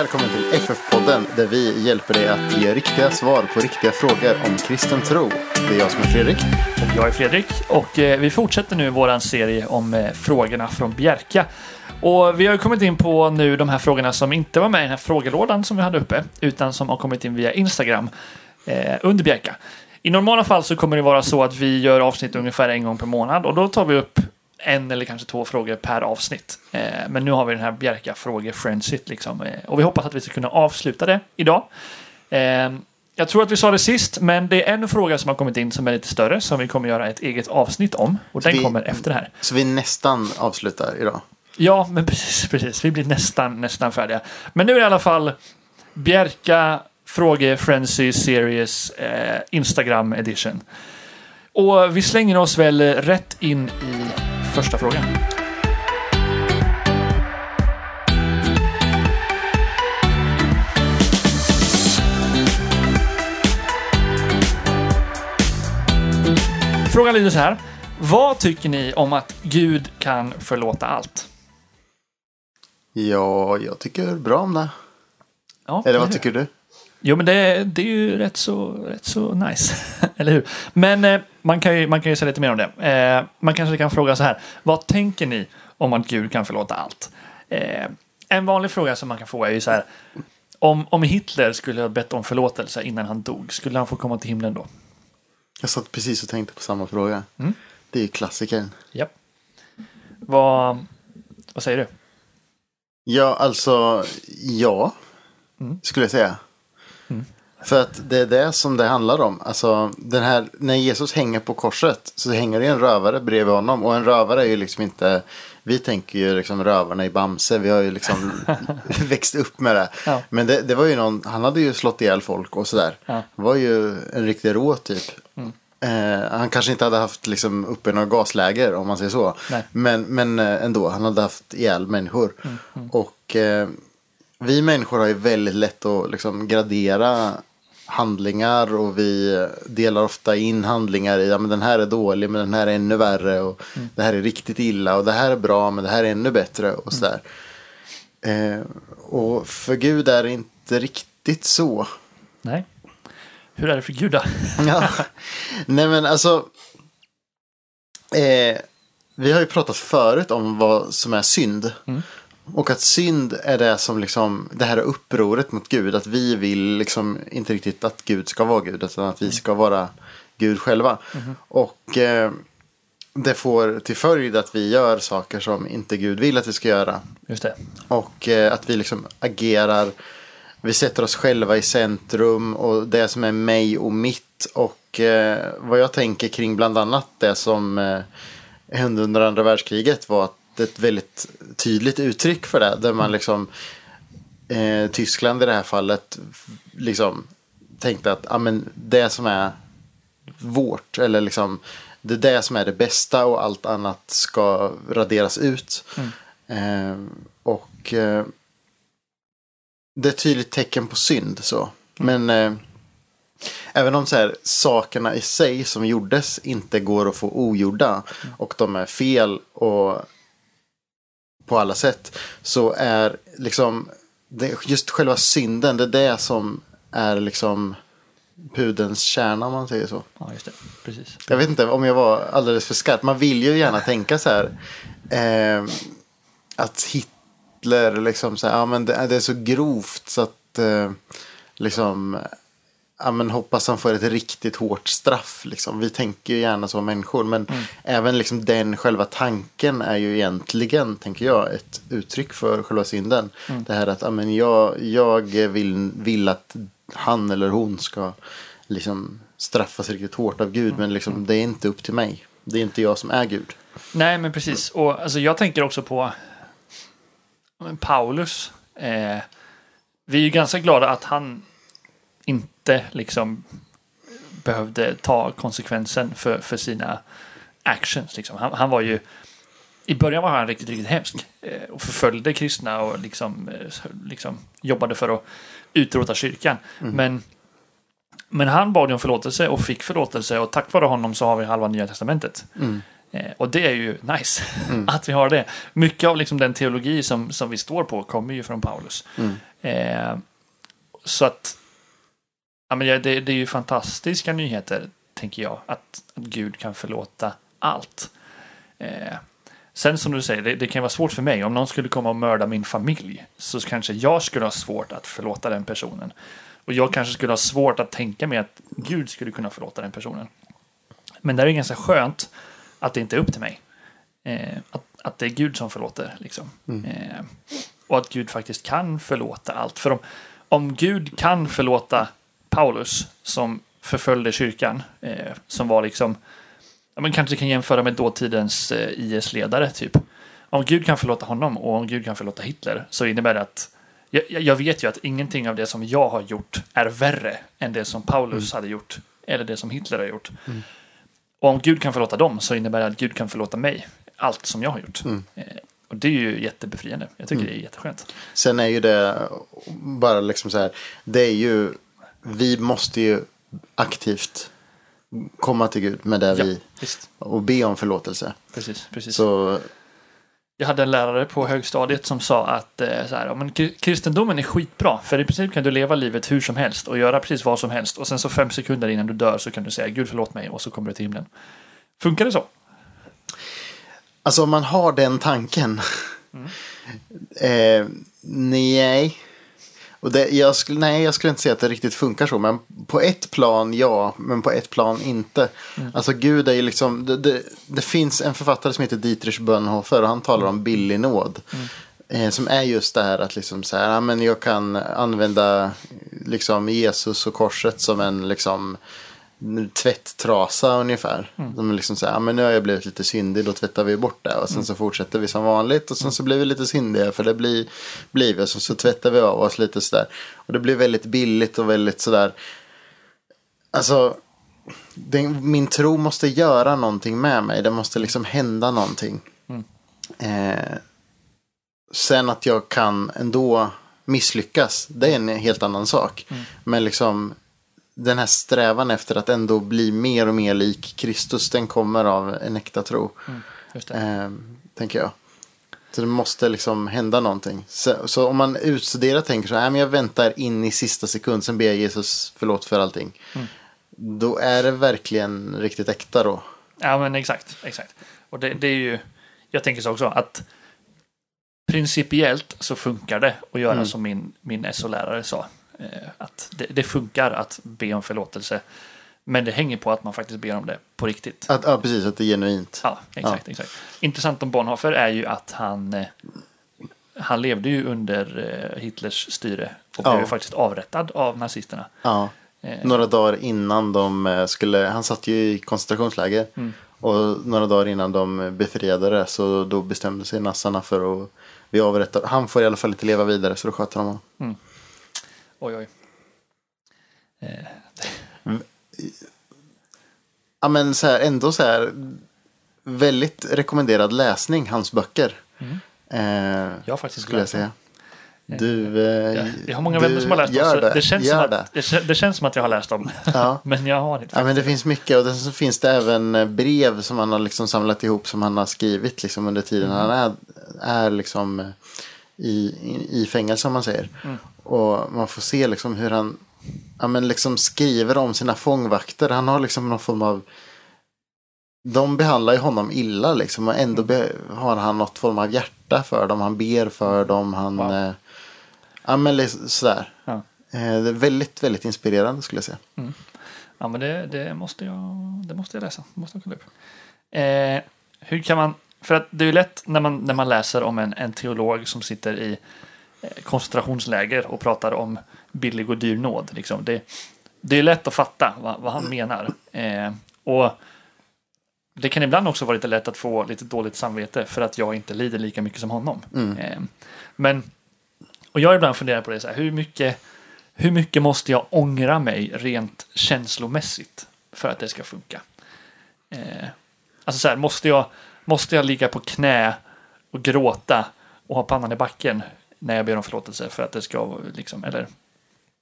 välkommen till FF-podden där vi hjälper dig att ge riktiga svar på riktiga frågor om kristen tro. Det är jag som är Fredrik. Och jag är Fredrik och eh, vi fortsätter nu vår serie om eh, frågorna från Bjerka. Och vi har kommit in på nu de här frågorna som inte var med i den här frågelådan som vi hade uppe, utan som har kommit in via Instagram eh, under Bjerka. I normala fall så kommer det vara så att vi gör avsnitt ungefär en gång per månad och då tar vi upp en eller kanske två frågor per avsnitt. Eh, men nu har vi den här Bjerka fråge frenzyt liksom. Eh, och vi hoppas att vi ska kunna avsluta det idag. Eh, jag tror att vi sa det sist, men det är en fråga som har kommit in som är lite större som vi kommer göra ett eget avsnitt om. Och den vi- kommer efter det här. Så vi nästan avslutar idag. Ja, men precis, precis. Vi blir nästan, nästan färdiga. Men nu är det i alla fall Bjerka Fråge Frenzy Series eh, Instagram edition. Och vi slänger oss väl rätt in i första frågan. Frågan lyder så här. Vad tycker ni om att Gud kan förlåta allt? Ja, jag tycker bra om det. Ja, Eller vad tycker du? Jo, men det, det är ju rätt så, rätt så nice. Eller hur? Men eh, man, kan ju, man kan ju säga lite mer om det. Eh, man kanske kan fråga så här. Vad tänker ni om att Gud kan förlåta allt? Eh, en vanlig fråga som man kan få är ju så här. Om, om Hitler skulle ha bett om förlåtelse innan han dog, skulle han få komma till himlen då? Jag satt precis och tänkte på samma fråga. Mm. Det är ju klassikern. Ja. Vad, vad säger du? Ja, alltså ja. Mm. Skulle jag säga. Mm. För att det är det som det handlar om. Alltså, den här, när Jesus hänger på korset så hänger det en rövare bredvid honom. Och en rövare är ju liksom inte, vi tänker ju liksom rövarna i Bamse. Vi har ju liksom växt upp med det. Ja. Men det, det var ju någon, han hade ju slått ihjäl folk och sådär. Ja. Var ju en riktig rå typ. Mm. Eh, han kanske inte hade haft liksom uppe några gasläger om man säger så. Nej. Men, men eh, ändå, han hade haft ihjäl människor. Mm, Och eh, vi människor har ju väldigt lätt att liksom gradera handlingar och vi delar ofta in handlingar i ja, men den här är dålig men den här är ännu värre och Mm. det här är riktigt illa och det här är bra men det här är ännu bättre och sådär. Eh, och för Gud är det inte riktigt så. Nej. Hur är det för Gud då? Ja. Nej men alltså. Eh, vi har ju pratat förut om vad som är synd. Mm. Och att synd är det som liksom, det här upproret mot Gud. Att vi vill liksom inte riktigt att Gud ska vara Gud. Utan att vi ska vara Gud själva. Och eh, det får till följd att vi gör saker som inte Gud vill att vi ska göra. Just det. Och eh, att vi liksom agerar. Vi sätter oss själva i centrum och det som är mig och mitt. Och eh, vad jag tänker kring bland annat det som eh, hände under andra världskriget var att ett väldigt tydligt uttryck för det. Där man liksom, eh, Tyskland i det här fallet, liksom tänkte att ah, men det som är vårt, eller liksom det är det som är det bästa och allt annat ska raderas ut. Eh, och eh, det är ett tydligt tecken på synd så. Men eh, även om så här, sakerna i sig som gjordes inte går att få ogjorda och de är fel och på alla sätt så är liksom just själva synden, det är det som är liksom pudens kärna om man säger så. Ja, just det. Precis. Jag vet inte om jag var alldeles för skarp. Man vill ju gärna tänka så här. Eh, att Hitler liksom så här, ja men det, det är så grovt så att eh, liksom, ja men hoppas han får ett riktigt hårt straff liksom. Vi tänker ju gärna så människor. Men även liksom den själva tanken är ju egentligen, tänker jag, ett uttryck för själva synden. Det här att, ja men jag, jag vill, vill att han eller hon ska liksom straffas riktigt hårt av Gud. Men liksom, det är inte upp till mig. Det är inte jag som är Gud. Nej, men precis. Och alltså, jag tänker också på Paulus. Eh, vi är ju ganska glada att han inte liksom behövde ta konsekvensen för, för sina actions. Liksom. Han, han var ju i början var han riktigt, riktigt hemsk eh, och förföljde kristna och liksom, eh, liksom jobbade för att utrota kyrkan. Men, men han bad om förlåtelse och fick förlåtelse och tack vare honom så har vi halva nya testamentet. Eh, och det är ju nice att vi har det. Mycket av liksom den teologi som, som vi står på kommer ju från Paulus. Eh, så att ja, men det, det är ju fantastiska nyheter, tänker jag, att, att Gud kan förlåta allt. Eh, sen som du säger, det, det, kan vara svårt för mig. Om någon skulle komma och mörda min familj så kanske jag skulle ha svårt att förlåta den personen. Och jag kanske skulle ha svårt att tänka mig att Gud skulle kunna förlåta den personen. Men det är ganska skönt att det inte är upp till mig. Eh, att, att det är Gud som förlåter. Liksom. Mm. Eh, och att Gud faktiskt kan förlåta allt. För om, om Gud kan förlåta Paulus som förföljde kyrkan, eh, som var liksom, ja, men kanske kan jämföra med dåtidens eh, IS-ledare typ. Om Gud kan förlåta honom och om Gud kan förlåta Hitler så innebär det att jag, jag vet ju att ingenting av det som jag har gjort är värre än det som Paulus mm. hade gjort eller det som Hitler har gjort. Mm. Och om Gud kan förlåta dem så innebär det att Gud kan förlåta mig allt som jag har gjort. Mm. Eh, och det är ju jättebefriande. Jag tycker mm. det är jätteskönt. Sen är ju det bara liksom så här. Det är ju. Vi måste ju aktivt komma till Gud med det ja, vi. Visst. Och be om förlåtelse. Precis, precis. Så jag hade en lärare på högstadiet som sa att eh, så här, men kristendomen är skitbra. För i princip kan du leva livet hur som helst och göra precis vad som helst. Och sen så fem sekunder innan du dör så kan du säga Gud förlåt mig och så kommer du till himlen. Funkar det så? Alltså om man har den tanken. Mm. eh, nej. Och det, jag skulle, nej, jag skulle inte säga att det riktigt funkar så. Men på ett plan ja, men på ett plan inte. Mm. Alltså Gud är ju liksom, det, det, det, finns en författare som heter Dietrich Bonhoeffer och han talar om billig nåd. Mm. Eh, som är just det här att liksom så här, ja, men jag kan använda liksom Jesus och korset som en liksom tvätttrasa ungefär. Mm. De liksom säger, ja men nu har jag blivit lite syndig, då tvättar vi bort det. Och sen mm. så fortsätter vi som vanligt och sen så blir vi lite syndiga för det blir, blir vi. Och så, så tvättar vi av oss lite sådär. Och det blir väldigt billigt och väldigt sådär. Alltså, det, min tro måste göra någonting med mig. Det måste liksom hända någonting. Mm. Eh, sen att jag kan ändå misslyckas, det är en helt annan sak. Mm. Men liksom den här strävan efter att ändå bli mer och mer lik Kristus, den kommer av en äkta tro. Mm, eh, tänker jag. Så det måste liksom hända någonting. Så, så om man utstuderar tänker så här, jag väntar in i sista sekund, sen ber jag Jesus förlåt för allting. Mm. Då är det verkligen riktigt äkta då. Ja men exakt, exakt. Och det, det är ju, jag tänker så också att principiellt så funkar det att göra mm. som min, min SO-lärare sa. Eh, att det, det, funkar att be om förlåtelse. Men det hänger på att man faktiskt ber om det på riktigt. Att, ja, precis. Att det är genuint. Ja, exakt. Ja. exakt. Intressant om Bonhoeffer är ju att han, eh, han levde ju under eh, Hitlers styre och blev ja. faktiskt avrättad av nazisterna. Ja. Några dagar innan de skulle, han satt ju i koncentrationsläger. Mm. Och några dagar innan de befriade det så då bestämde sig nassarna för att vi avrättar. Han får i alla fall inte leva vidare så då sköter de honom. Mm. Oj, oj. Eh. Ja, men så här, ändå så här väldigt rekommenderad läsning, hans böcker. Mm. Eh, jag har faktiskt skulle jag säga. Du, eh, jag, jag har många vänner som har läst dem. Det. Det, känns som att, det. det känns som att jag har läst dem. Ja. men jag har inte. Ja, men det finns mycket och så finns det även eh, brev som han har liksom samlat ihop som han har skrivit liksom under tiden mm. han är, är liksom eh, i, i, i fängelse om man säger. Mm. Och man får se liksom hur han ja, men liksom skriver om sina fångvakter. Han har liksom någon form av... De behandlar ju honom illa liksom. Och ändå har han något form av hjärta för dem. Han ber för dem. Han... Wow. Eh, ja men liksom sådär. Ja. Eh, det är väldigt, väldigt inspirerande skulle jag säga. Mm. Ja men det, det, måste jag, det måste jag läsa. Det måste jag kolla upp. Eh, hur kan man... För att det är ju lätt när man, när man läser om en, en teolog som sitter i koncentrationsläger och pratar om billig och dyr nåd. Liksom. Det, det är lätt att fatta vad, vad han menar. Eh, och det kan ibland också vara lite lätt att få lite dåligt samvete för att jag inte lider lika mycket som honom. Mm. Eh, men, och jag har ibland funderat på det så här, hur mycket, hur mycket måste jag ångra mig rent känslomässigt för att det ska funka? Eh, alltså så här, måste jag, måste jag ligga på knä och gråta och ha pannan i backen när jag ber om förlåtelse för att det ska liksom, eller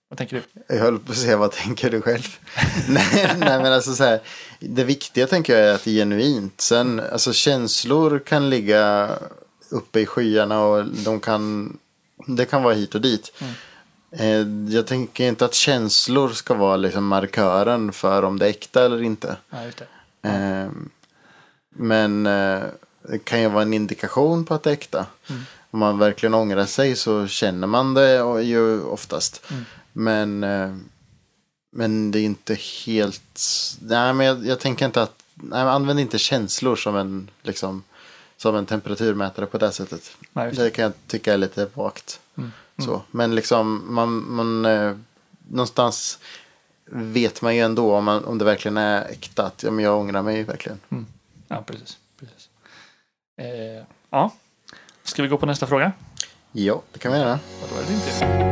vad tänker du? Jag höll på att säga, vad tänker du själv? nej, nej, men alltså så här, det viktiga tänker jag är att det är genuint. Sen, alltså känslor kan ligga uppe i skyarna och de kan, det kan vara hit och dit. Mm. Eh, jag tänker inte att känslor ska vara liksom markören för om det är äkta eller inte. Ja, det. Eh, men eh, det kan ju vara en indikation på att det är äkta. Mm. Om man verkligen ångrar sig så känner man det ju oftast. Mm. Men, eh, men det är inte helt... Nej, men jag, jag tänker inte att... Nej, använd inte känslor som en, liksom, som en temperaturmätare på det sättet. Nej, det. Kan jag tycka är lite vagt. Mm. Så. Men liksom, man, man, eh, någonstans vet man ju ändå om, man, om det verkligen är äkta. Att ja, men jag ångrar mig verkligen. Ja, precis. precis. Eh, ja. Ska vi gå på nästa fråga? Ja, det kan vi göra. Ja, då är det din tur.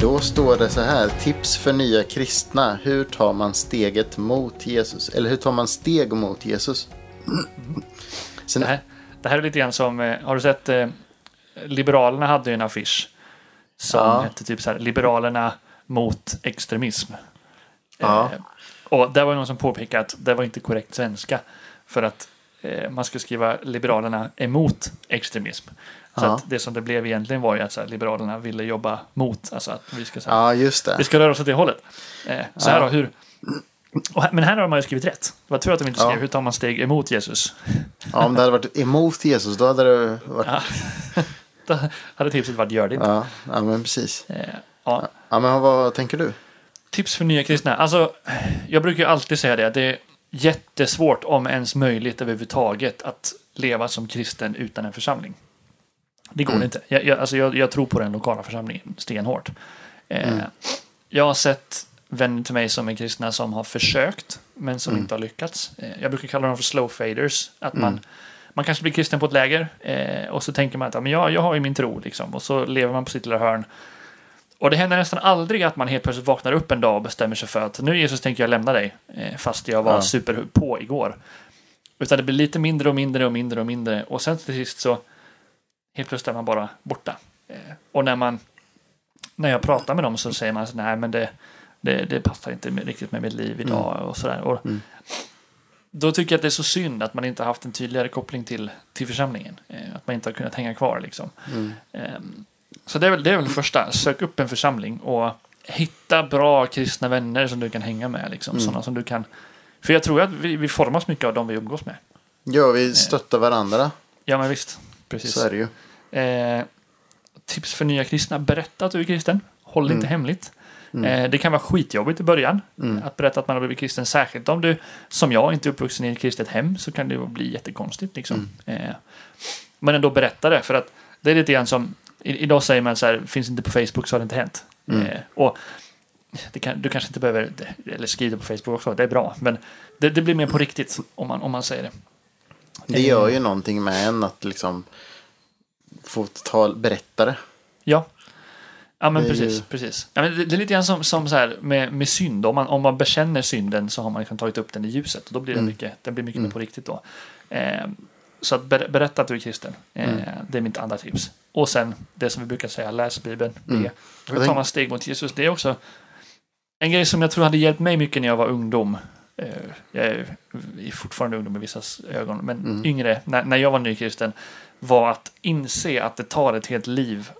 Då står det så här. Tips för nya kristna. Hur tar man steget mot Jesus? Eller hur tar man steg mot Jesus? Sen, Det här, det här är lite grann som, eh, har du sett, eh, Liberalerna hade ju en affisch som Ja. hette typ så här, Liberalerna mot extremism. Ja. Eh, och där var någon som påpekade att det var inte korrekt svenska. För att eh, man skulle skriva Liberalerna emot extremism. Så Ja. att det som det blev egentligen var ju att här, Liberalerna ville jobba mot, alltså att vi ska, så här, ja, vi ska röra oss åt det hållet. Eh, så här Ja. då, hur... Och men här har man ju skrivit rätt. Det var tur att de inte Ja. skrev hur tar man steg emot Jesus. Ja, om det hade varit emot Jesus då hade det varit... Ja. Då hade tipset varit gör det inte. Ja, ja men precis. Ja. Ja, men vad tänker du? Tips för nya kristna. Alltså, jag brukar ju alltid säga det. Det är jättesvårt, om ens möjligt överhuvudtaget, att leva som kristen utan en församling. Det går Mm. inte. Jag, jag, alltså jag, jag tror på den lokala församlingen stenhårt. Eh, Mm. Jag har sett vänner till mig som är kristna som har försökt, men som Mm. inte har lyckats. Eh, jag brukar kalla dem för slow faders. Att Mm. man, man kanske blir kristen på ett läger eh, och så tänker man att ja, men jag, jag har ju min tro, liksom, och så lever man på sitt lilla hörn. Och det händer nästan aldrig att man helt plötsligt vaknar upp en dag och bestämmer sig för att nu Jesus tänker jag lämna dig, eh, fast jag var Ja. super på igår. Utan det blir lite mindre och mindre och mindre och mindre och sen till sist så helt plötsligt är man bara borta. Eh, och när man när jag pratar med dem så säger man så nej men det, det, det passar inte riktigt med mitt liv idag och sådär. Och Mm. Då tycker jag att det är så synd att man inte har haft en tydligare koppling till, till församlingen. Eh, att man inte har kunnat hänga kvar liksom. Mm. Ehm, Så det är, väl, det är väl det första, sök upp en församling och hitta bra kristna vänner som du kan hänga med. Liksom, Mm. Sådana som du kan... För jag tror att vi, vi formas mycket av de vi umgås med. Ja, vi stöttar varandra. Ja, men visst. Precis. Så är det ju. Eh, tips för nya kristna, berätta att du är kristen. Håll det inte hemligt. Mm. Eh, det kan vara skitjobbigt i början Mm. att berätta att man har blivit kristen. Särskilt om du, som jag, inte är uppvuxen i ett kristet hem så kan det bli jättekonstigt. Liksom. Mm. Eh, men ändå berätta det, för att det är lite grann som, i, idag säger man så här, finns inte på Facebook så har det inte hänt. Mm. Eh, och kan, du kanske inte behöver, eller skriv det på Facebook också, det är bra. Men det, det blir mer på riktigt om man, om man säger det. Det gör ju någonting med en att liksom få tal, berätta det. Ja. Ja men Det precis. ju- precis. Ja, men det, det är lite grann som, som så här med, med synd. Om man, om man bekänner synden så har man liksom tagit upp den i ljuset. Och då blir det Mm. mycket, den blir mycket Mm. mer på riktigt då. Eh, så att ber, berätta att du är kristen. Eh, Mm. Det är mitt andra tips. Och sen det som vi brukar säga, läs Bibeln. Mm. Hur tar tänk- man steg mot Jesus? Det är också en grej som jag tror hade hjälpt mig mycket när jag var ungdom. Eh, Jag är fortfarande ungdom i vissas ögon, men Mm. yngre, när, när jag var nykristen, var att inse att det tar ett helt liv,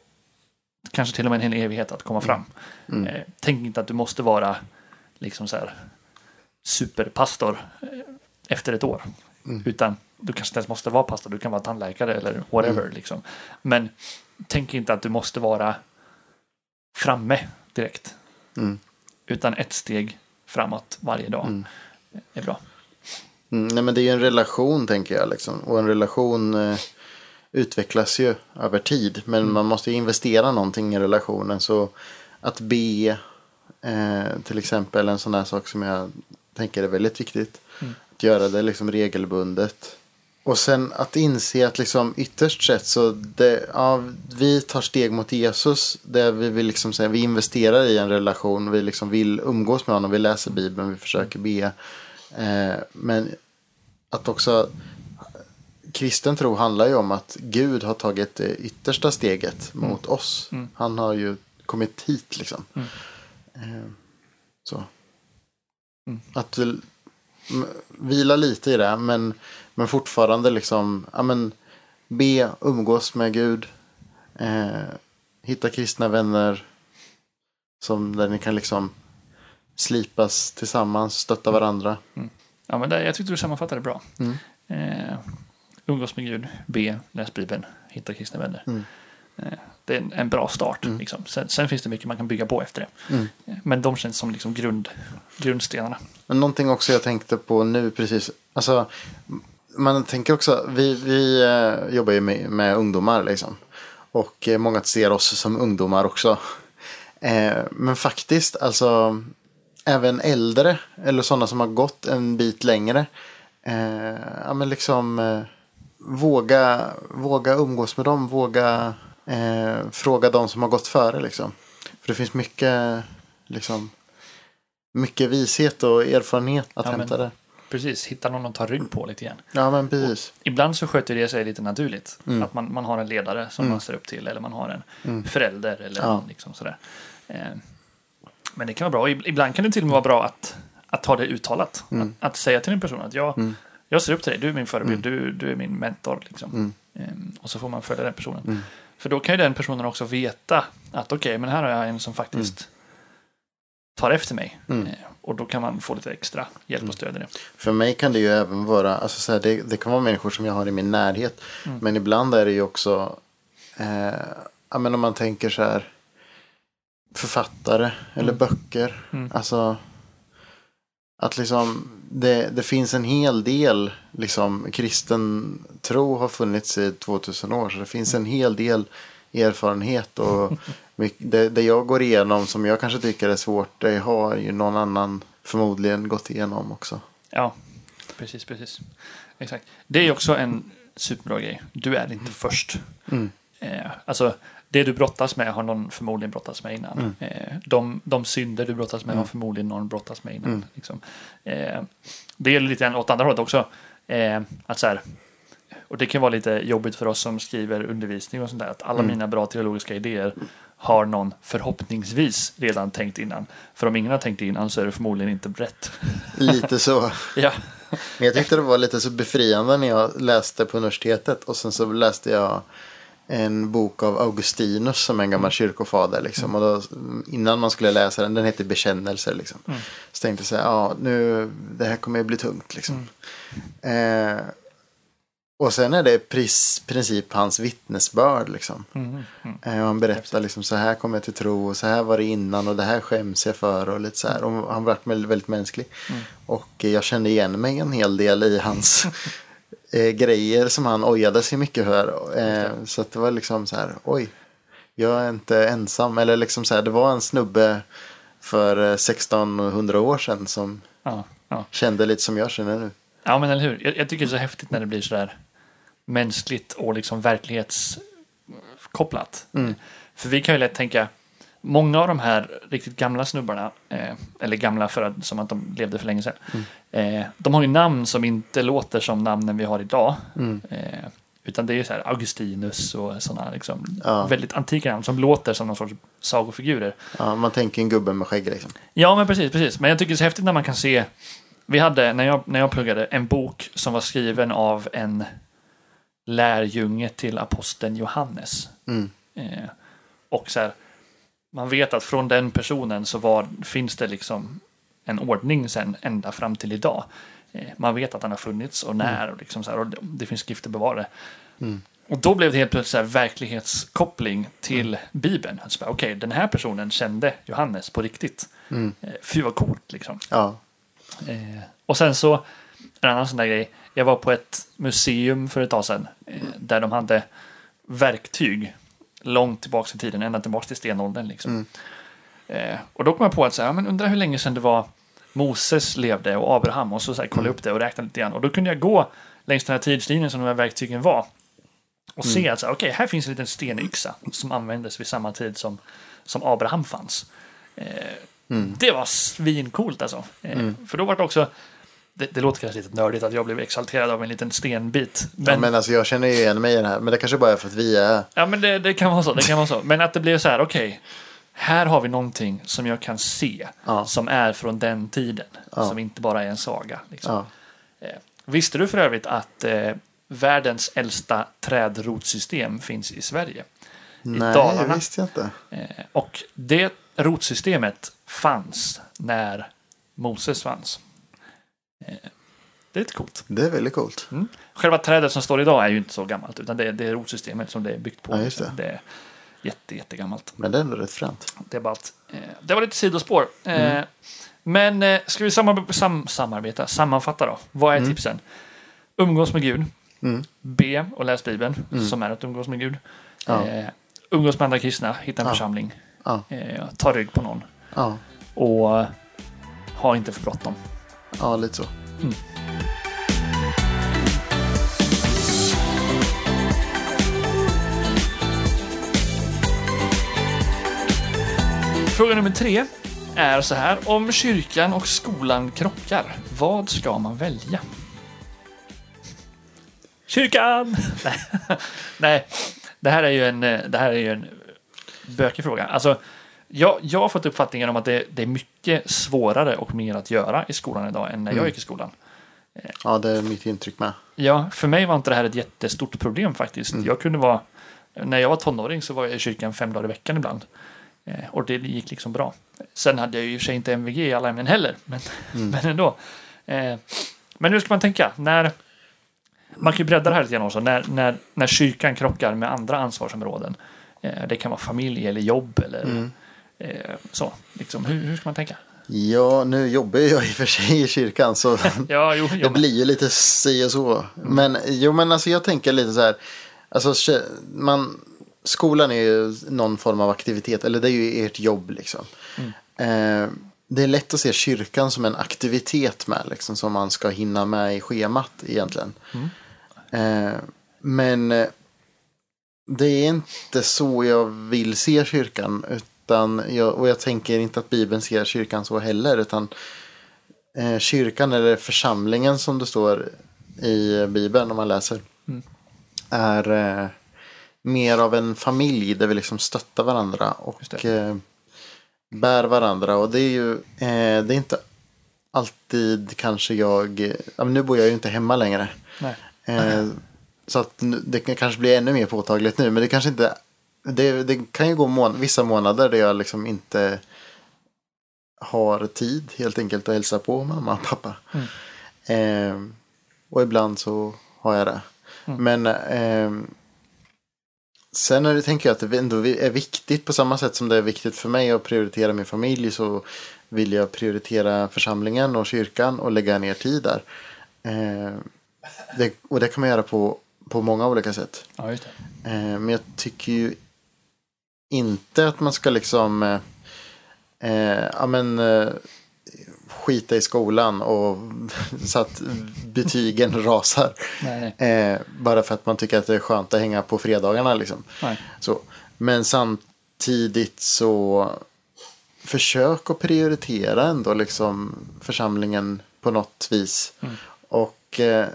kanske till och med en hel evighet att komma fram. Mm. Eh, Tänk inte att du måste vara liksom så här superpastor efter ett år. Mm. Utan du kanske inte ens måste vara pastor, du kan vara tandläkare eller whatever. Mm. Liksom. Men tänk inte att du måste vara framme direkt. Mm. Utan ett steg framåt varje dag Mm. är bra. Mm, nej, men det är ju en relation tänker jag. Liksom. Och en relation eh, utvecklas ju över tid. Men Mm. man måste ju investera någonting i relationen. Så att be, eh, till exempel en sån här sak som jag tänker är väldigt viktigt. Mm. Att göra det liksom regelbundet. Och sen att inse att liksom ytterst sett så det, ja, vi tar steg mot Jesus. Där vi vill liksom säga, vi investerar i en relation. Vi liksom vill umgås med honom. Vi läser Bibeln. Vi försöker be. Eh, men att också kristen tro handlar ju om att Gud har tagit det yttersta steget mot oss. Mm. Han har ju kommit hit liksom. Mm. Eh, så. Mm. Att, vila lite i det. Men, men fortfarande liksom, ja men, be, umgås med Gud. Eh, hitta kristna vänner. Som där ni kan liksom slipas tillsammans, stötta varandra. Ja, men det, jag tyckte du sammanfattade det bra. Mm. Eh, umgås med Gud, be, läs Bibeln, hitta kristna vänner. Mm. Eh, det är en, en bra start. Liksom. Sen, sen finns det mycket man kan bygga på efter det. Mm. Eh, Men de känns som liksom grund, grundstenarna. Men någonting också jag tänkte på nu precis. Alltså, man tänker också, vi, vi eh, jobbar ju med, med ungdomar liksom. Och eh, många ser oss som ungdomar också. Eh, men faktiskt, alltså även äldre eller sådana som har gått en bit längre. Ja, men liksom våga, våga umgås med dem, våga fråga de som har gått före liksom. För det finns mycket, liksom, mycket vishet och erfarenhet att Ja, men- hämta där. Precis, hitta någon att ta rygg på lite grann. Ja men precis. Ibland så sköter det sig lite naturligt. Mm. Att man, man har en ledare som man ser upp till eller man har en Mm. förälder eller Ja. liksom sådär. Eh, men det kan vara bra. Ib- Ibland kan det till och med vara bra att, att ta det uttalat. Mm. Att, att säga till en person att jag, Mm. jag ser upp till dig, du är min förebild, du, du är min mentor. Liksom. Mm. Eh, och så får man följa den personen. Mm. För då kan ju den personen också veta att okej, men här har jag en som faktiskt tar efter mig. Mm. Och då kan man få lite extra hjälp och stöd i det. För mig kan det ju även vara, alltså så här, det, det kan vara människor som jag har i min närhet. Mm. Men ibland är det ju också, eh, ja men om man tänker så här, författare eller Mm. böcker. Mm. Alltså, att liksom, det, det finns en hel del, liksom, kristen tro har funnits i 2000 år. Så det finns en hel del erfarenhet och det, det jag går igenom som jag kanske tycker är svårt, det har ju någon annan förmodligen gått igenom också. Ja, precis, precis. Exakt. Det är också en superbra grej. Du är inte först. Mm. Eh, alltså, det du brottas med har någon förmodligen brottats med innan. Mm. Eh, de, de synder du brottas med har Mm. förmodligen någon brottats med innan. Mm. Liksom. Eh, det gäller lite åt andra hållet också. Eh, att så här, och det kan vara lite jobbigt för oss som skriver undervisning och sånt där. Att alla Mm. mina bra teologiska idéer har någon förhoppningsvis redan tänkt innan. För om ingen har tänkt innan så är det förmodligen inte rätt. Lite så. ja. Men jag tyckte det var lite så befriande när jag läste på universitetet. Och sen så läste jag en bok av Augustinus som är en gammal kyrkofader. Liksom. Och då, innan man skulle läsa den, den heter Bekännelser. Liksom. Mm. Så tänkte jag så här, ja nu, det här kommer ju bli tungt. Liksom. Eh, och sen är det i princip hans vittnesbörd. Liksom. Mm, mm. Han berättar liksom, så här kom jag till tro och så här var det innan och det här skäms jag för. Och lite så här. Och han var väldigt, mänsklig. Mm. Och jag kände igen mig en hel del i hans eh, grejer som han ojade sig mycket för. Eh, så det var liksom så här, oj, jag är inte ensam. Eller liksom så här, det var en snubbe för eh, 1600 år sedan som Ja, ja. kände lite som jag känner nu. ja, men eller hur. Jag, jag tycker det är så häftigt när det blir sådär mänskligt och liksom verklighetskopplat. Mm. För vi kan ju lätt tänka, många av de här riktigt gamla snubbarna, eh, eller gamla för att, som att de levde för länge sedan, eh, de har ju namn som inte låter som namnen vi har idag. Mm. Eh, utan det är ju så här Augustinus och sådana liksom, Ja. väldigt antika namn som låter som någon sorts sagofigurer. Ja, man tänker en gubbe med skägg liksom. Ja, men precis, precis. Men jag tycker det är så häftigt när man kan se. Vi hade, när jag, när jag pluggade, en bok som var skriven av en lärjunge till aposteln Johannes. Mm. Eh, och så här, man vet att från den personen så var, finns det liksom en ordning sen ända fram till idag. Eh, man vet att han har funnits och när och, liksom så här, och det, det finns skrifter bevarade. Mm. Och då blev det helt plötsligt så här verklighetskoppling till Bibeln. Okej, den här personen kände Johannes på riktigt. Mm. Eh, Fy vad coolt liksom. Ja. Eh, och sen så, en annan sån där grej. Jag var på ett museum för ett tag sedan. Eh, där de hade verktyg. Långt tillbaka i tiden, ända tillbaka till stenåldern. Liksom. Mm. Eh, och då kom jag på att, så här, men undrar hur länge sedan det var Moses levde och Abraham. Och så, så här, kollade jag upp det och räknade lite grann. Och då kunde jag gå längs den här tidslinjen som de här verktygen var. Och se att, okej, här finns en liten stenyxa som användes vid samma tid som, som Abraham fanns. Eh, Mm. det var svincoolt alltså. Eh, Mm. För då var det också, det, det låter kanske lite nördigt att jag blev exalterad av en liten stenbit. Men, ja, men alltså jag känner ju igen mig i den här. Men det kanske bara är för att vi är... ja, men det, det kan vara så. Det kan vara så. Men att det blev så här, okej. här har vi någonting som jag kan se. Ja. Som är från den tiden. Ja. Som inte bara är en saga. Liksom. Eh, visste du för övrigt att eh, världens äldsta trädrotsystem finns i Sverige? Nej, Dalarna. det visste jag inte. Eh, och det rotsystemet fanns när Moses fanns. Det är lite coolt. Det är väldigt coolt. Mm. Själva trädet som står idag är ju inte så gammalt, utan det är, det är rotsystemet som det är byggt på. Ja, just det. det är jätte, jättegammalt. Men det är ändå rätt fränt. Det, är bara att, eh, det var lite sidospår. Eh, Mm. Men eh, ska vi samar sam samarbeta, sammanfatta då? Vad är Mm. tipsen? Umgås med Gud. Mm. Be och läs Bibeln, Mm. som är att umgås med Gud. Ja. Eh, umgås med andra kristna, hitta en Ja. församling. Ja. Eh, ta rygg på någon. Och ha inte för bråttom. Ja lite så. Fråga nummer tre är så här. Om kyrkan och skolan krockar, vad ska man välja? Kyrkan! Nej. Nej, det här är ju en, eh, det här är ju en bökig fråga. Alltså, jag, jag har fått uppfattningen om att det, det är mycket svårare och mer att göra i skolan idag än när jag Mm. gick i skolan. Ja, det är mitt intryck med. Ja, för mig var inte det här ett jättestort problem faktiskt. Mm. Jag kunde vara, när jag var tonåring så var jag i kyrkan fem dagar i veckan ibland. Eh, och det gick liksom bra. Sen hade jag ju i och för sig inte MVG i alla ämnen heller, men, Mm. men ändå. Eh, men hur ska man tänka? När, man kan ju bredda det här lite grann också. När, när, när kyrkan krockar med andra ansvarsområden. Eh, det kan vara familj eller jobb eller Mm. Eh, så. Liksom, hur, hur ska man tänka? Ja, nu jobbar jag i och för sig i kyrkan så Ja, jo, det blir ju lite si och så. Men jo, men alltså jag tänker lite så här. Alltså man, skolan är ju någon form av aktivitet, eller det är ju ert jobb liksom. Eh, det är lätt att se kyrkan som en aktivitet med, liksom, som man ska hinna med i schemat egentligen. Eh, men eh, det är inte så jag vill se kyrkan. Utan jag, och jag tänker inte att Bibeln ser kyrkan så heller. Utan eh, kyrkan eller församlingen som det står i Bibeln om man läser. Mm. Är eh, mer av en familj där vi liksom stöttar varandra. Och eh, bär varandra. Och det är ju eh, det är inte alltid kanske jag. Nu bor jag ju inte hemma längre. Nej. Eh, så att det kan kanske bli ännu mer påtagligt nu. Men det kanske inte. Det, det kan ju gå mån vissa månader där jag liksom inte har tid helt enkelt att hälsa på mamma och pappa. Mm. Eh, och ibland så har jag det. Mm. Men eh, sen är det, tänker jag att det ändå är viktigt på samma sätt som det är viktigt för mig att prioritera min familj så vill jag prioritera församlingen och kyrkan och lägga ner tid där. Eh, det, och det kan man göra på, på många olika sätt. Ja. Eh, men jag tycker ju inte att man ska liksom eh, eh, ja, men, eh, skita i skolan och så att betygen rasar. Nej, nej. Eh, bara för att man tycker att det är skönt att hänga på fredagarna. Liksom. nej. Så. Men samtidigt så försök att prioritera ändå liksom församlingen på något vis. Mm. Och eh,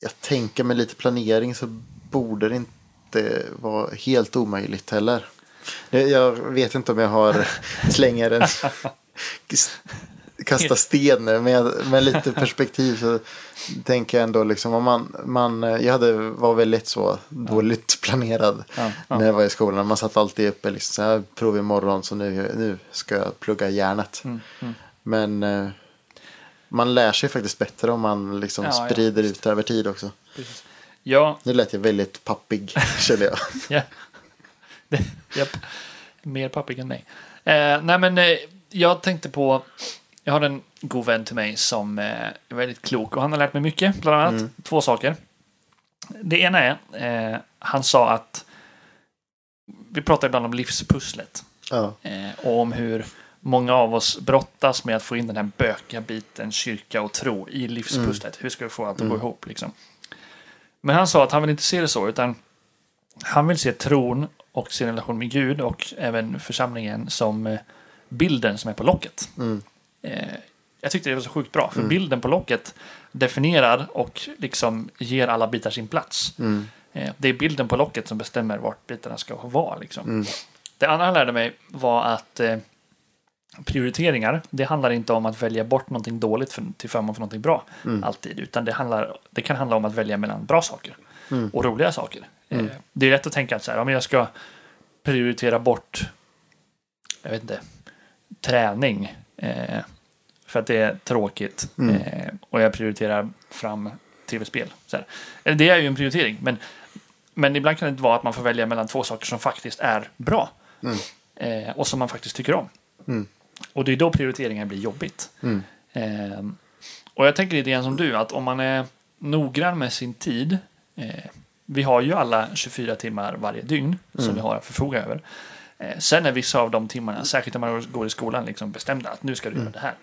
jag tänker med lite planering så borde det inte vara helt omöjligt heller. Det- Jag vet inte om jag har slänger en kasta sten nu, men jag- med lite perspektiv så tänker jag ändå liksom om man, man jag hade, var väldigt så dåligt planerad Ja, ja. när jag var i skolan. Man satt alltid uppe liksom så här prov imorgon så nu, nu ska jag plugga järnet. Mm, mm. Men eh, man lär sig faktiskt bättre om man liksom Ja, sprider ut över tid också. Precis. Ja, Nu lät jag väldigt pappig kände jag. Japp. Mer pappig än mig. Eh, nej, men eh, jag tänkte på... Jag har en god vän till mig som eh, är väldigt klok och han har lärt mig mycket. Bland annat Mm. två saker. Det ena är, eh, han sa att vi pratar ibland om livspusslet. Ja. Eh, och om hur många av oss brottas med att få in den här bökiga biten kyrka och tro i livspusslet. Hur ska vi få allt att gå Mm. ihop liksom? Men han sa att han vill inte se det så, utan han vill se tron och sin relation med Gud och även församlingen som eh, bilden som är på locket. Mm. Eh, jag tyckte det var så sjukt bra, för Mm. bilden på locket definierar och liksom ger alla bitar sin plats. Mm. Eh, det är bilden på locket som bestämmer vart bitarna ska vara. Liksom. Mm. Det andra jag lärde mig var att prioriteringar, det handlar inte om att välja bort någonting dåligt för, till förmån för någonting bra. Alltid. Utan det, handlar, det kan handla om att välja mellan bra saker och roliga saker. Eh, det är lätt att tänka att så här, om jag ska prioritera bort, jag vet inte, träning. Eh, för att det är tråkigt. Eh, och jag prioriterar fram tv-spel. Så här. Det är ju en prioritering. Men, men ibland kan det vara att man får välja mellan två saker som faktiskt är bra. Eh, och som man faktiskt tycker om. Mm. Och det är då prioriteringen blir jobbigt. Mm. Eh, och jag tänker lite grann som du, att om man är noggrann med sin tid. Vi har ju alla 24 timmar varje dygn som vi har att förfoga över. Eh, sen är vissa av de timmarna, särskilt när man går i skolan, liksom bestämda att nu ska du göra det här.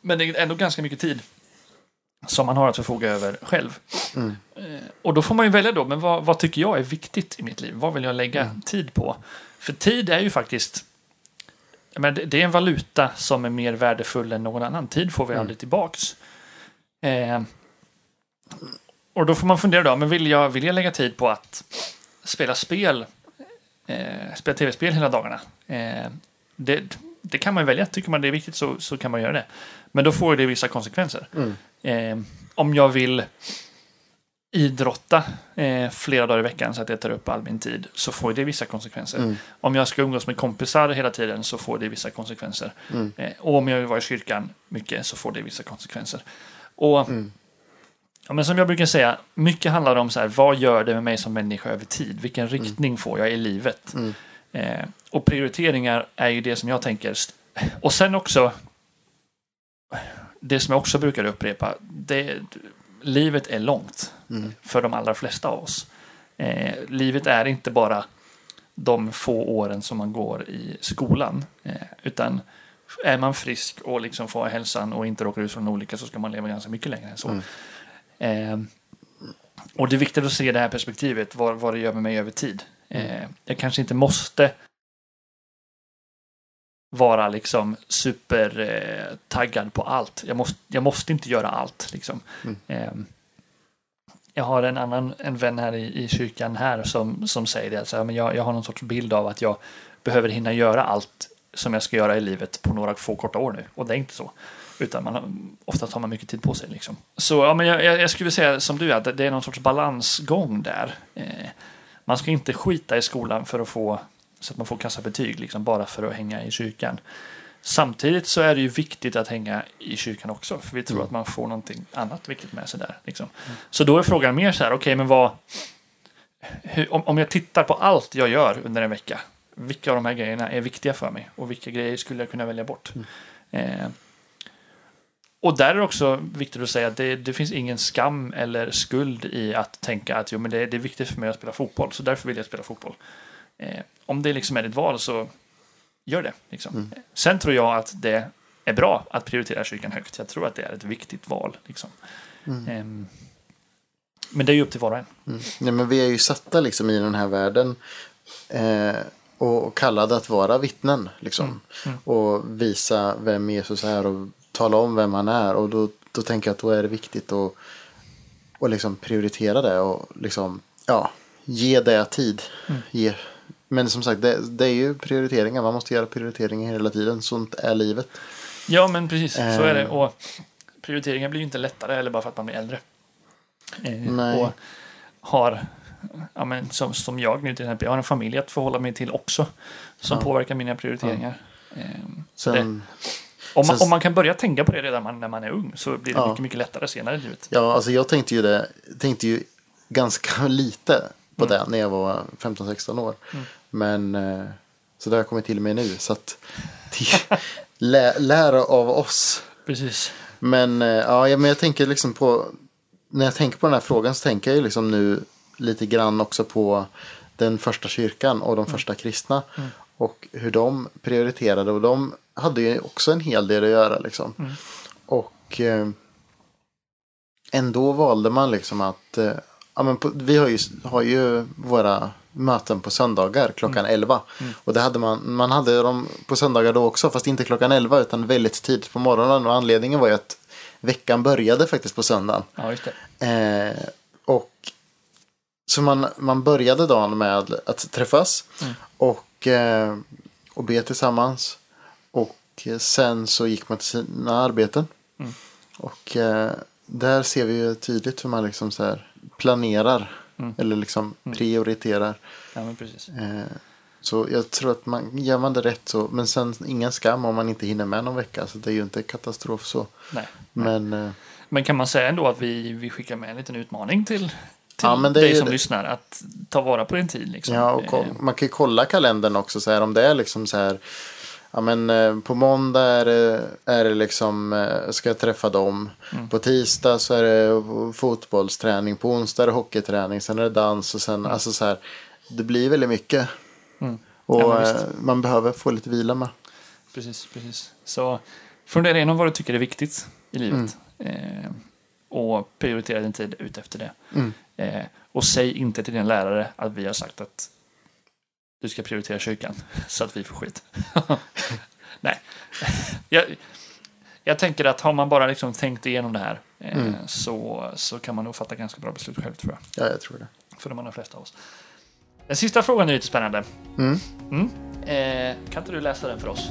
Men det är ändå ganska mycket tid som man har att förfoga över själv. Eh, och då får man ju välja då, men vad, vad tycker jag är viktigt i mitt liv? Vad vill jag lägga tid på? För tid är ju faktiskt men det, det är en valuta som är mer värdefull än någon annan. Tid får vi aldrig tillbaks. Eh, och då får man fundera då, men vill jag, vill jag lägga tid på att spela spel, eh, spela tv-spel hela dagarna? Eh, det, det kan man välja. Tycker man det är viktigt så, så kan man göra det. Men då får det vissa konsekvenser. Eh, om jag vill idrotta eh, flera dagar i veckan så att jag tar upp all min tid så får det vissa konsekvenser. Om jag ska umgås med kompisar hela tiden så får det vissa konsekvenser. Eh, och om jag vill vara i kyrkan mycket så får det vissa konsekvenser. Och ja, men som jag brukar säga, mycket handlar om så här, vad gör det med mig som människa över tid? Vilken riktning får jag i livet? Eh, och prioriteringar är ju det som jag tänker. Och sen också, det som jag också brukar upprepa, det, livet är långt för de allra flesta av oss. Eh, livet är inte bara de få åren som man går i skolan, eh, utan är man frisk och liksom får hälsan och inte råkar ut för en olycka så ska man leva ganska mycket längre än så. Eh, och det är viktigt att se det här perspektivet, vad, vad det gör med mig över tid. Eh, jag kanske inte måste vara liksom super eh, på allt. Jag måste, jag måste inte göra allt. Liksom. Eh, jag har en annan en vän här i, i kyrkan här som, som säger det. Alltså, men jag, jag har någon sorts bild av att jag behöver hinna göra allt som jag ska göra i livet på några få korta år nu. Och det är inte så. Utan man har, oftast har man mycket tid på sig. Liksom. Så ja, men jag, jag, skulle säga som du, att det är någon sorts balansgång där. Eh, man ska inte skita i skolan för att få så att man får kassabetyg, liksom, bara för att hänga i kyrkan. Samtidigt så är det ju viktigt att hänga i kyrkan också, för vi tror att man får någonting annat viktigt med sig där. Liksom. Så då är frågan mer så här, okej, okay, men vad... Hur, om, om jag tittar på allt jag gör under en vecka, vilka av de här grejerna är viktiga för mig? Och vilka grejer skulle jag kunna välja bort? Eh, och där är det också viktigt att säga att det, det, finns ingen skam eller skuld i att tänka att jo, men det, det är viktigt för mig att spela fotboll, så därför vill jag spela fotboll. Eh, om det liksom är ditt val så gör det. Liksom. Mm. Sen tror jag att det är bra att prioritera kyrkan högt. Jag tror att det är ett viktigt val. Liksom. Mm. Eh, men det är ju upp till var och en. Mm. Nej, men vi är ju satta liksom i den här världen. Eh, och, kallade att vara vittnen. Liksom. Mm. Och visa vem Jesus är och tala om vem han är. Och då, då tänker jag att då är det viktigt att och liksom prioritera det. Och liksom, ja, ge det tid. Mm. Ge. Men som sagt, det, det, är ju prioriteringar. Man måste göra prioriteringar hela tiden. Sånt är livet. Ja, men precis. Så är det. Och prioriteringar blir ju inte lättare eller bara för att man blir äldre. Eh, Nej. Och har, ja, men som, som jag nu till exempel, jag har en familj att förhålla mig till också. Som ja. påverkar mina prioriteringar. Ja. Eh, Sen, om man, om man kan börja tänka på det redan man, när man är ung så blir det ja. mycket, mycket lättare senare i livet. Ja, alltså jag tänkte ju det, tänkte ju ganska lite på mm. det när jag var 15-16 år. Mm. Men eh, så det har kommit till mig nu. Så att lä, lära av oss. Precis. Men, eh, ja, men jag tänker liksom på, när jag tänker på den här frågan så tänker jag ju liksom nu lite grann också på den första kyrkan och de mm. första kristna. Mm. Och hur de prioriterade och de hade ju också en hel del att göra liksom. Mm. Och eh, ändå valde man liksom att eh, ja, men på, vi har ju, har ju våra möten på söndagar klockan Mm. 11. Mm. Och det hade man, man hade dem på söndagar då också fast inte klockan 11 utan väldigt tidigt på morgonen. Och anledningen var ju att veckan började faktiskt på söndagen. Ja. Eh, och Så man, man började dagen med att träffas och, eh, och be tillsammans. Och sen så gick man till sina arbeten. Och eh, där ser vi ju tydligt hur man liksom så planerar. Eller liksom prioriterar. Ja, men precis. Eh, så jag tror att man, gör man det rätt så. Men sen ingen skam om man inte hinner med någon vecka. Så det är ju inte katastrof så. Nej. Men eh, Men kan man säga ändå att vi, vi skickar med en liten utmaning till, till Ja, men det är dig som det. lyssnar att ta vara på din tid. Liksom. Ja, och Eh, man kan ju kolla kalendern också så här om det är liksom så här. Ja men eh, på måndag är det, är det liksom, eh, ska jag träffa dem. Mm. På tisdag så är det fotbollsträning. På onsdag är det hockeyträning. Sen är det dans och sen, alltså så här. Det blir väldigt mycket. Mm. Och Ja, man behöver få lite vila med. Precis, precis. Så fundera igenom vad du tycker är viktigt i livet. Mm. Eh, och prioritera din tid ut efter det. Mm. Eh, och säg inte till din lärare att vi har sagt att du ska prioritera kyrkan så att vi får skit. Nej. jag, jag tänker att har man bara liksom tänkt igenom det här eh, Mm. så, så kan man nog fatta ganska bra beslut själv tror jag. Ja, jag tror det. För de allra flesta av oss. Den sista frågan är lite spännande. Mm. Mm. Eh, kan inte du läsa den för oss?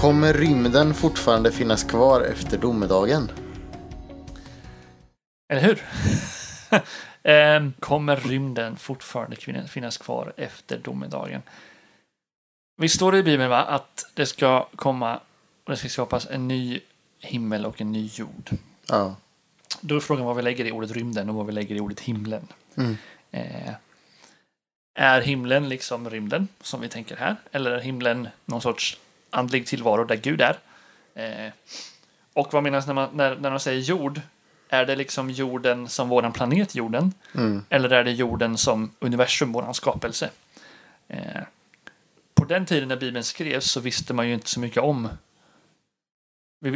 Kommer rymden fortfarande finnas kvar efter domedagen? Eller hur? Ehm, Kommer rymden fortfarande finnas kvar efter domedagen? Visst står det i Bibeln va, att det ska komma och det ska skapas en ny himmel och en ny jord. Ja. Då är frågan vad vi lägger i ordet rymden och vad vi lägger i ordet himlen. Mm. Eh, är himlen liksom rymden, som vi tänker här? Eller är himlen någon sorts andlig tillvaro där Gud är? Eh, och vad menas när man, när, när man säger jord? Är det liksom jorden som våran planet jorden? Mm. Eller är det jorden som universum, våran skapelse? Eh, på den tiden när Bibeln skrevs så visste man ju inte så mycket om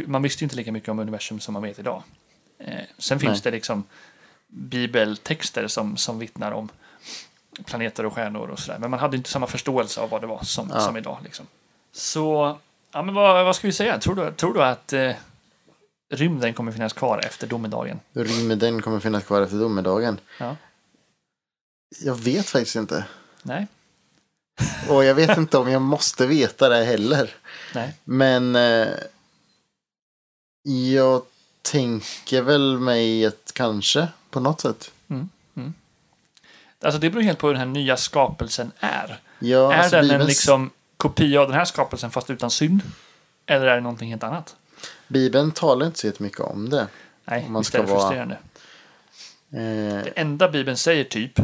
man visste inte lika mycket om universum som man vet idag. Eh, sen finns Nej. det liksom bibeltexter som, som vittnar om planeter och stjärnor och sådär. Men man hade inte samma förståelse av vad det var som, Ja. som idag. Liksom. Så, ja men vad, vad ska vi säga? Tror du, tror du att eh, rymden kommer finnas kvar efter domedagen? Rymden kommer finnas kvar efter domedagen. Ja. Jag vet faktiskt inte. Nej? Och jag vet inte om jag måste veta det heller. Nej? Men eh, jag tänker väl mig ett kanske på något sätt. Alltså det beror helt på hur den här nya skapelsen är. Ja, är alltså den en liksom kopia av den här skapelsen fast utan synd? Eller är det någonting helt annat? Bibeln talar inte så jättemycket om det. Nej, Om man visst är det vara- frustrerande. Eh, Det enda Bibeln säger typ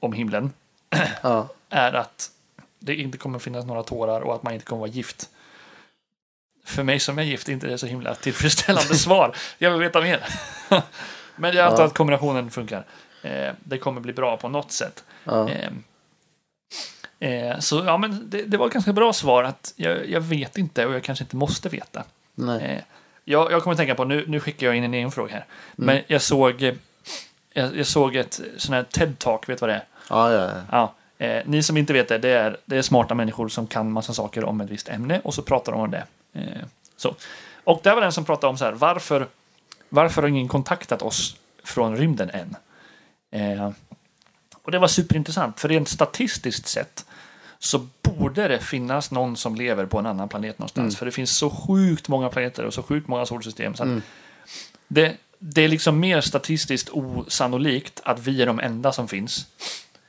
om himlen ja, är att det inte kommer finnas några tårar och att man inte kommer vara gift. För mig som är gift är inte det så himla tillfredsställande svar. Jag vill veta mer. Men jag antar Ja. att kombinationen funkar. Eh, det kommer bli bra på något sätt. ja. Eh, eh, så ja, men det, det var ett ganska bra svar att jag, jag vet inte och jag kanske inte måste veta. Nej. Eh, jag, jag kommer att tänka på, nu, nu skickar jag in en egen fråga här. Mm. Men jag såg, eh, jag, jag såg ett sån här TED-talk, vet du vad det är? Ja, ja, ja. Ja, eh, ni som inte vet det, det är, det är smarta människor som kan massa saker om ett visst ämne och så pratar de om det. Eh, så. Och där var den som pratade om så här, varför, varför har ingen kontaktat oss från rymden än? Eh, och det var superintressant, för rent statistiskt sett så borde det finnas någon som lever på en annan planet någonstans. För det finns så sjukt många planeter och så sjukt många solsystem. Så Mm. det, det är liksom mer statistiskt osannolikt att vi är de enda som finns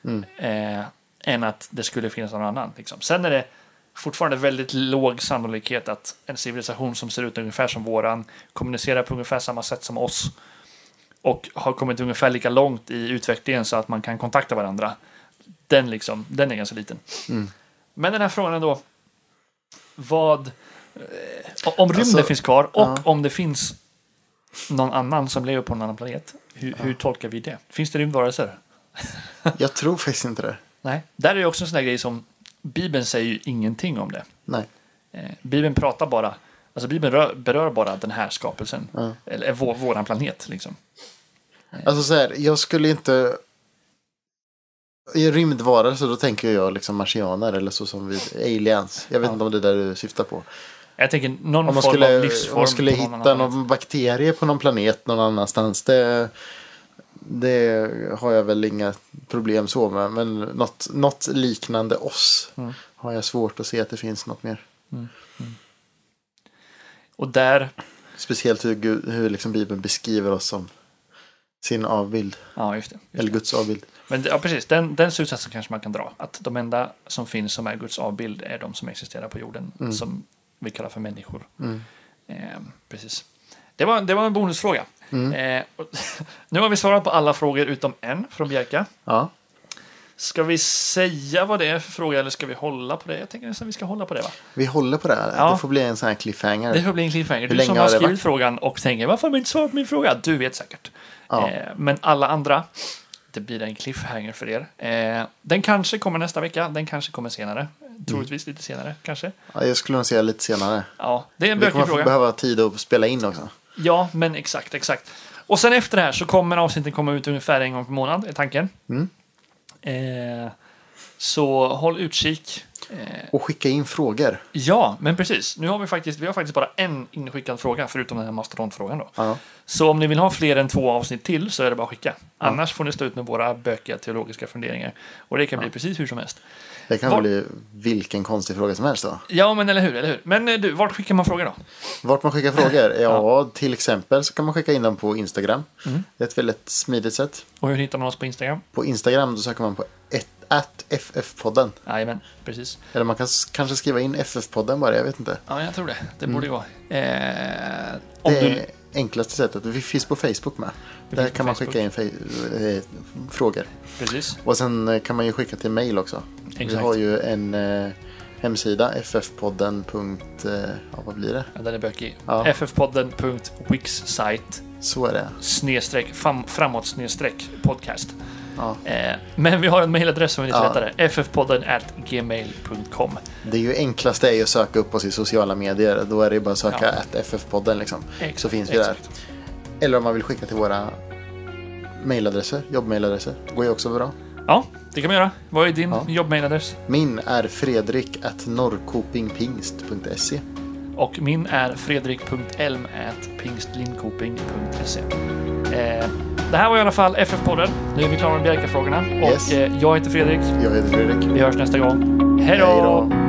Mm. eh, än att det skulle finnas någon annan. Liksom. Sen är det fortfarande väldigt låg sannolikhet att en civilisation som ser ut ungefär som våran kommunicerar på ungefär samma sätt som oss och har kommit ungefär lika långt i utvecklingen så att man kan kontakta varandra. Den, liksom, den är ganska liten. Mm. Men den här frågan då. Vad... Eh, om rymden Alltså, finns kvar och ja. om det finns någon annan som lever på en annan planet. Hur, hur tolkar vi det? Finns det rymdvarelser? Jag tror faktiskt inte det. Nej. Där är det också en sån där grej som Bibeln säger ju ingenting om det. Nej. Eh, Bibeln pratar bara, alltså Bibeln rör, berör bara den här skapelsen. Ja. Eller vår, våran planet liksom. Alltså så här, jag skulle inte... I rymdvarelser då tänker jag liksom marsianer eller så som vi, aliens. Jag vet Ja. inte om det är där du syftar på. Jag tänker någon Om man form skulle, av om livsform. man skulle någon hitta annan någon bakterie på någon planet någon annanstans. Det, det har jag väl inga problem så med. Men något, något liknande oss Mm. har jag svårt att se att det finns något mer. Och där, Speciellt hur, hur liksom Bibeln beskriver oss som sin avbild. ja just det. Just Eller. Guds avbild. Men ja, precis, den, den slutsatsen kanske man kan dra. Att de enda som finns som är Guds avbild är de som existerar på jorden. Mm. Som vi kallar för människor. Mm. Eh, precis. Det var, det var en bonusfråga. Mm. Eh, och, nu har vi svarat på alla frågor utom en från Bjerka. Ja, Ska vi säga vad det är för fråga eller ska vi hålla på det? Jag tänker nästan vi ska hålla på det va? vi håller på det här. Ja. Det får bli en sån här cliffhanger. Det får bli en cliffhanger. Hur Du som har skrivit varit? frågan och tänker varför har de inte svarat på min fråga? Du vet säkert. Ja. Eh, men alla andra, det blir en cliffhanger för er. Eh, den kanske kommer nästa vecka, den kanske kommer senare. Troligtvis lite senare kanske. Ja, jag skulle nog säga lite senare. Ja, det är en Vi bökig kommer få fråga. behöva tid att spela in också. Ja, men exakt, exakt. Och sen efter det här så kommer avsnitten komma ut ungefär en gång per månad, är tanken. Mm. Eh, så håll utkik. Eh, Och skicka in frågor. ja, men precis. Nu har vi faktiskt, vi har faktiskt bara en inskickad fråga, förutom den här mastodontfrågan då. Ja. Så om ni vill ha fler än två avsnitt till så är det bara att skicka. Annars får ni stå ut med våra bökiga teologiska funderingar. Och det kan bli precis hur som helst. Det kan Var- bli vilken konstig fråga som helst då. Ja, men eller hur, eller hur. Men eh, du, vart skickar man frågor då? Vart man skickar frågor? Ja, till exempel så kan man skicka in dem på Instagram. Mm. Det är ett väldigt smidigt sätt. Och hur hittar man oss på Instagram? På Instagram då söker man på ett, at FF-podden. Jajamän, precis. Eller man kan kanske skriva in FF-podden bara, jag vet inte. Ja, jag tror det. Det borde gå. Eh, om Det du... enklaste sättet. Vi finns på Facebook med. Vi Där kan man skicka in eh, frågor. Precis. Och sen eh, kan man ju skicka till mail också. Vi Exakt. har ju en eh, hemsida, ffpodden. eh, Ja, vad blir det? Ja, den är bökig. Ja. ffpodden.wixsite Så är det. snedstreck fram, framåt snedstreck podcast. Ja. Eh, men vi har en mailadress som är lite Ja. lättare. ffpodden at gmail.com. Det är ju enklaste är ju att söka upp oss i sociala medier. Då är det ju bara att söka Ja. att FF-podden liksom. Exakt, Så finns vi exakt. där. Eller om man vill skicka till våra mailadresser, jobbmailadresser. Går ju också bra. Ja, det kan man göra. Vad är din Ja. jobbmailadress? Min är fredrik at norrkopingpingst.se. Och min är fredrik.elm at pingstlindkoping.se. Eh, det här var i alla fall FF-podden. Nu är vi klara med Bjerka-frågorna. Yes. Och eh, jag heter Fredrik. Jag heter Fredrik. Vi hörs nästa gång. Hej då.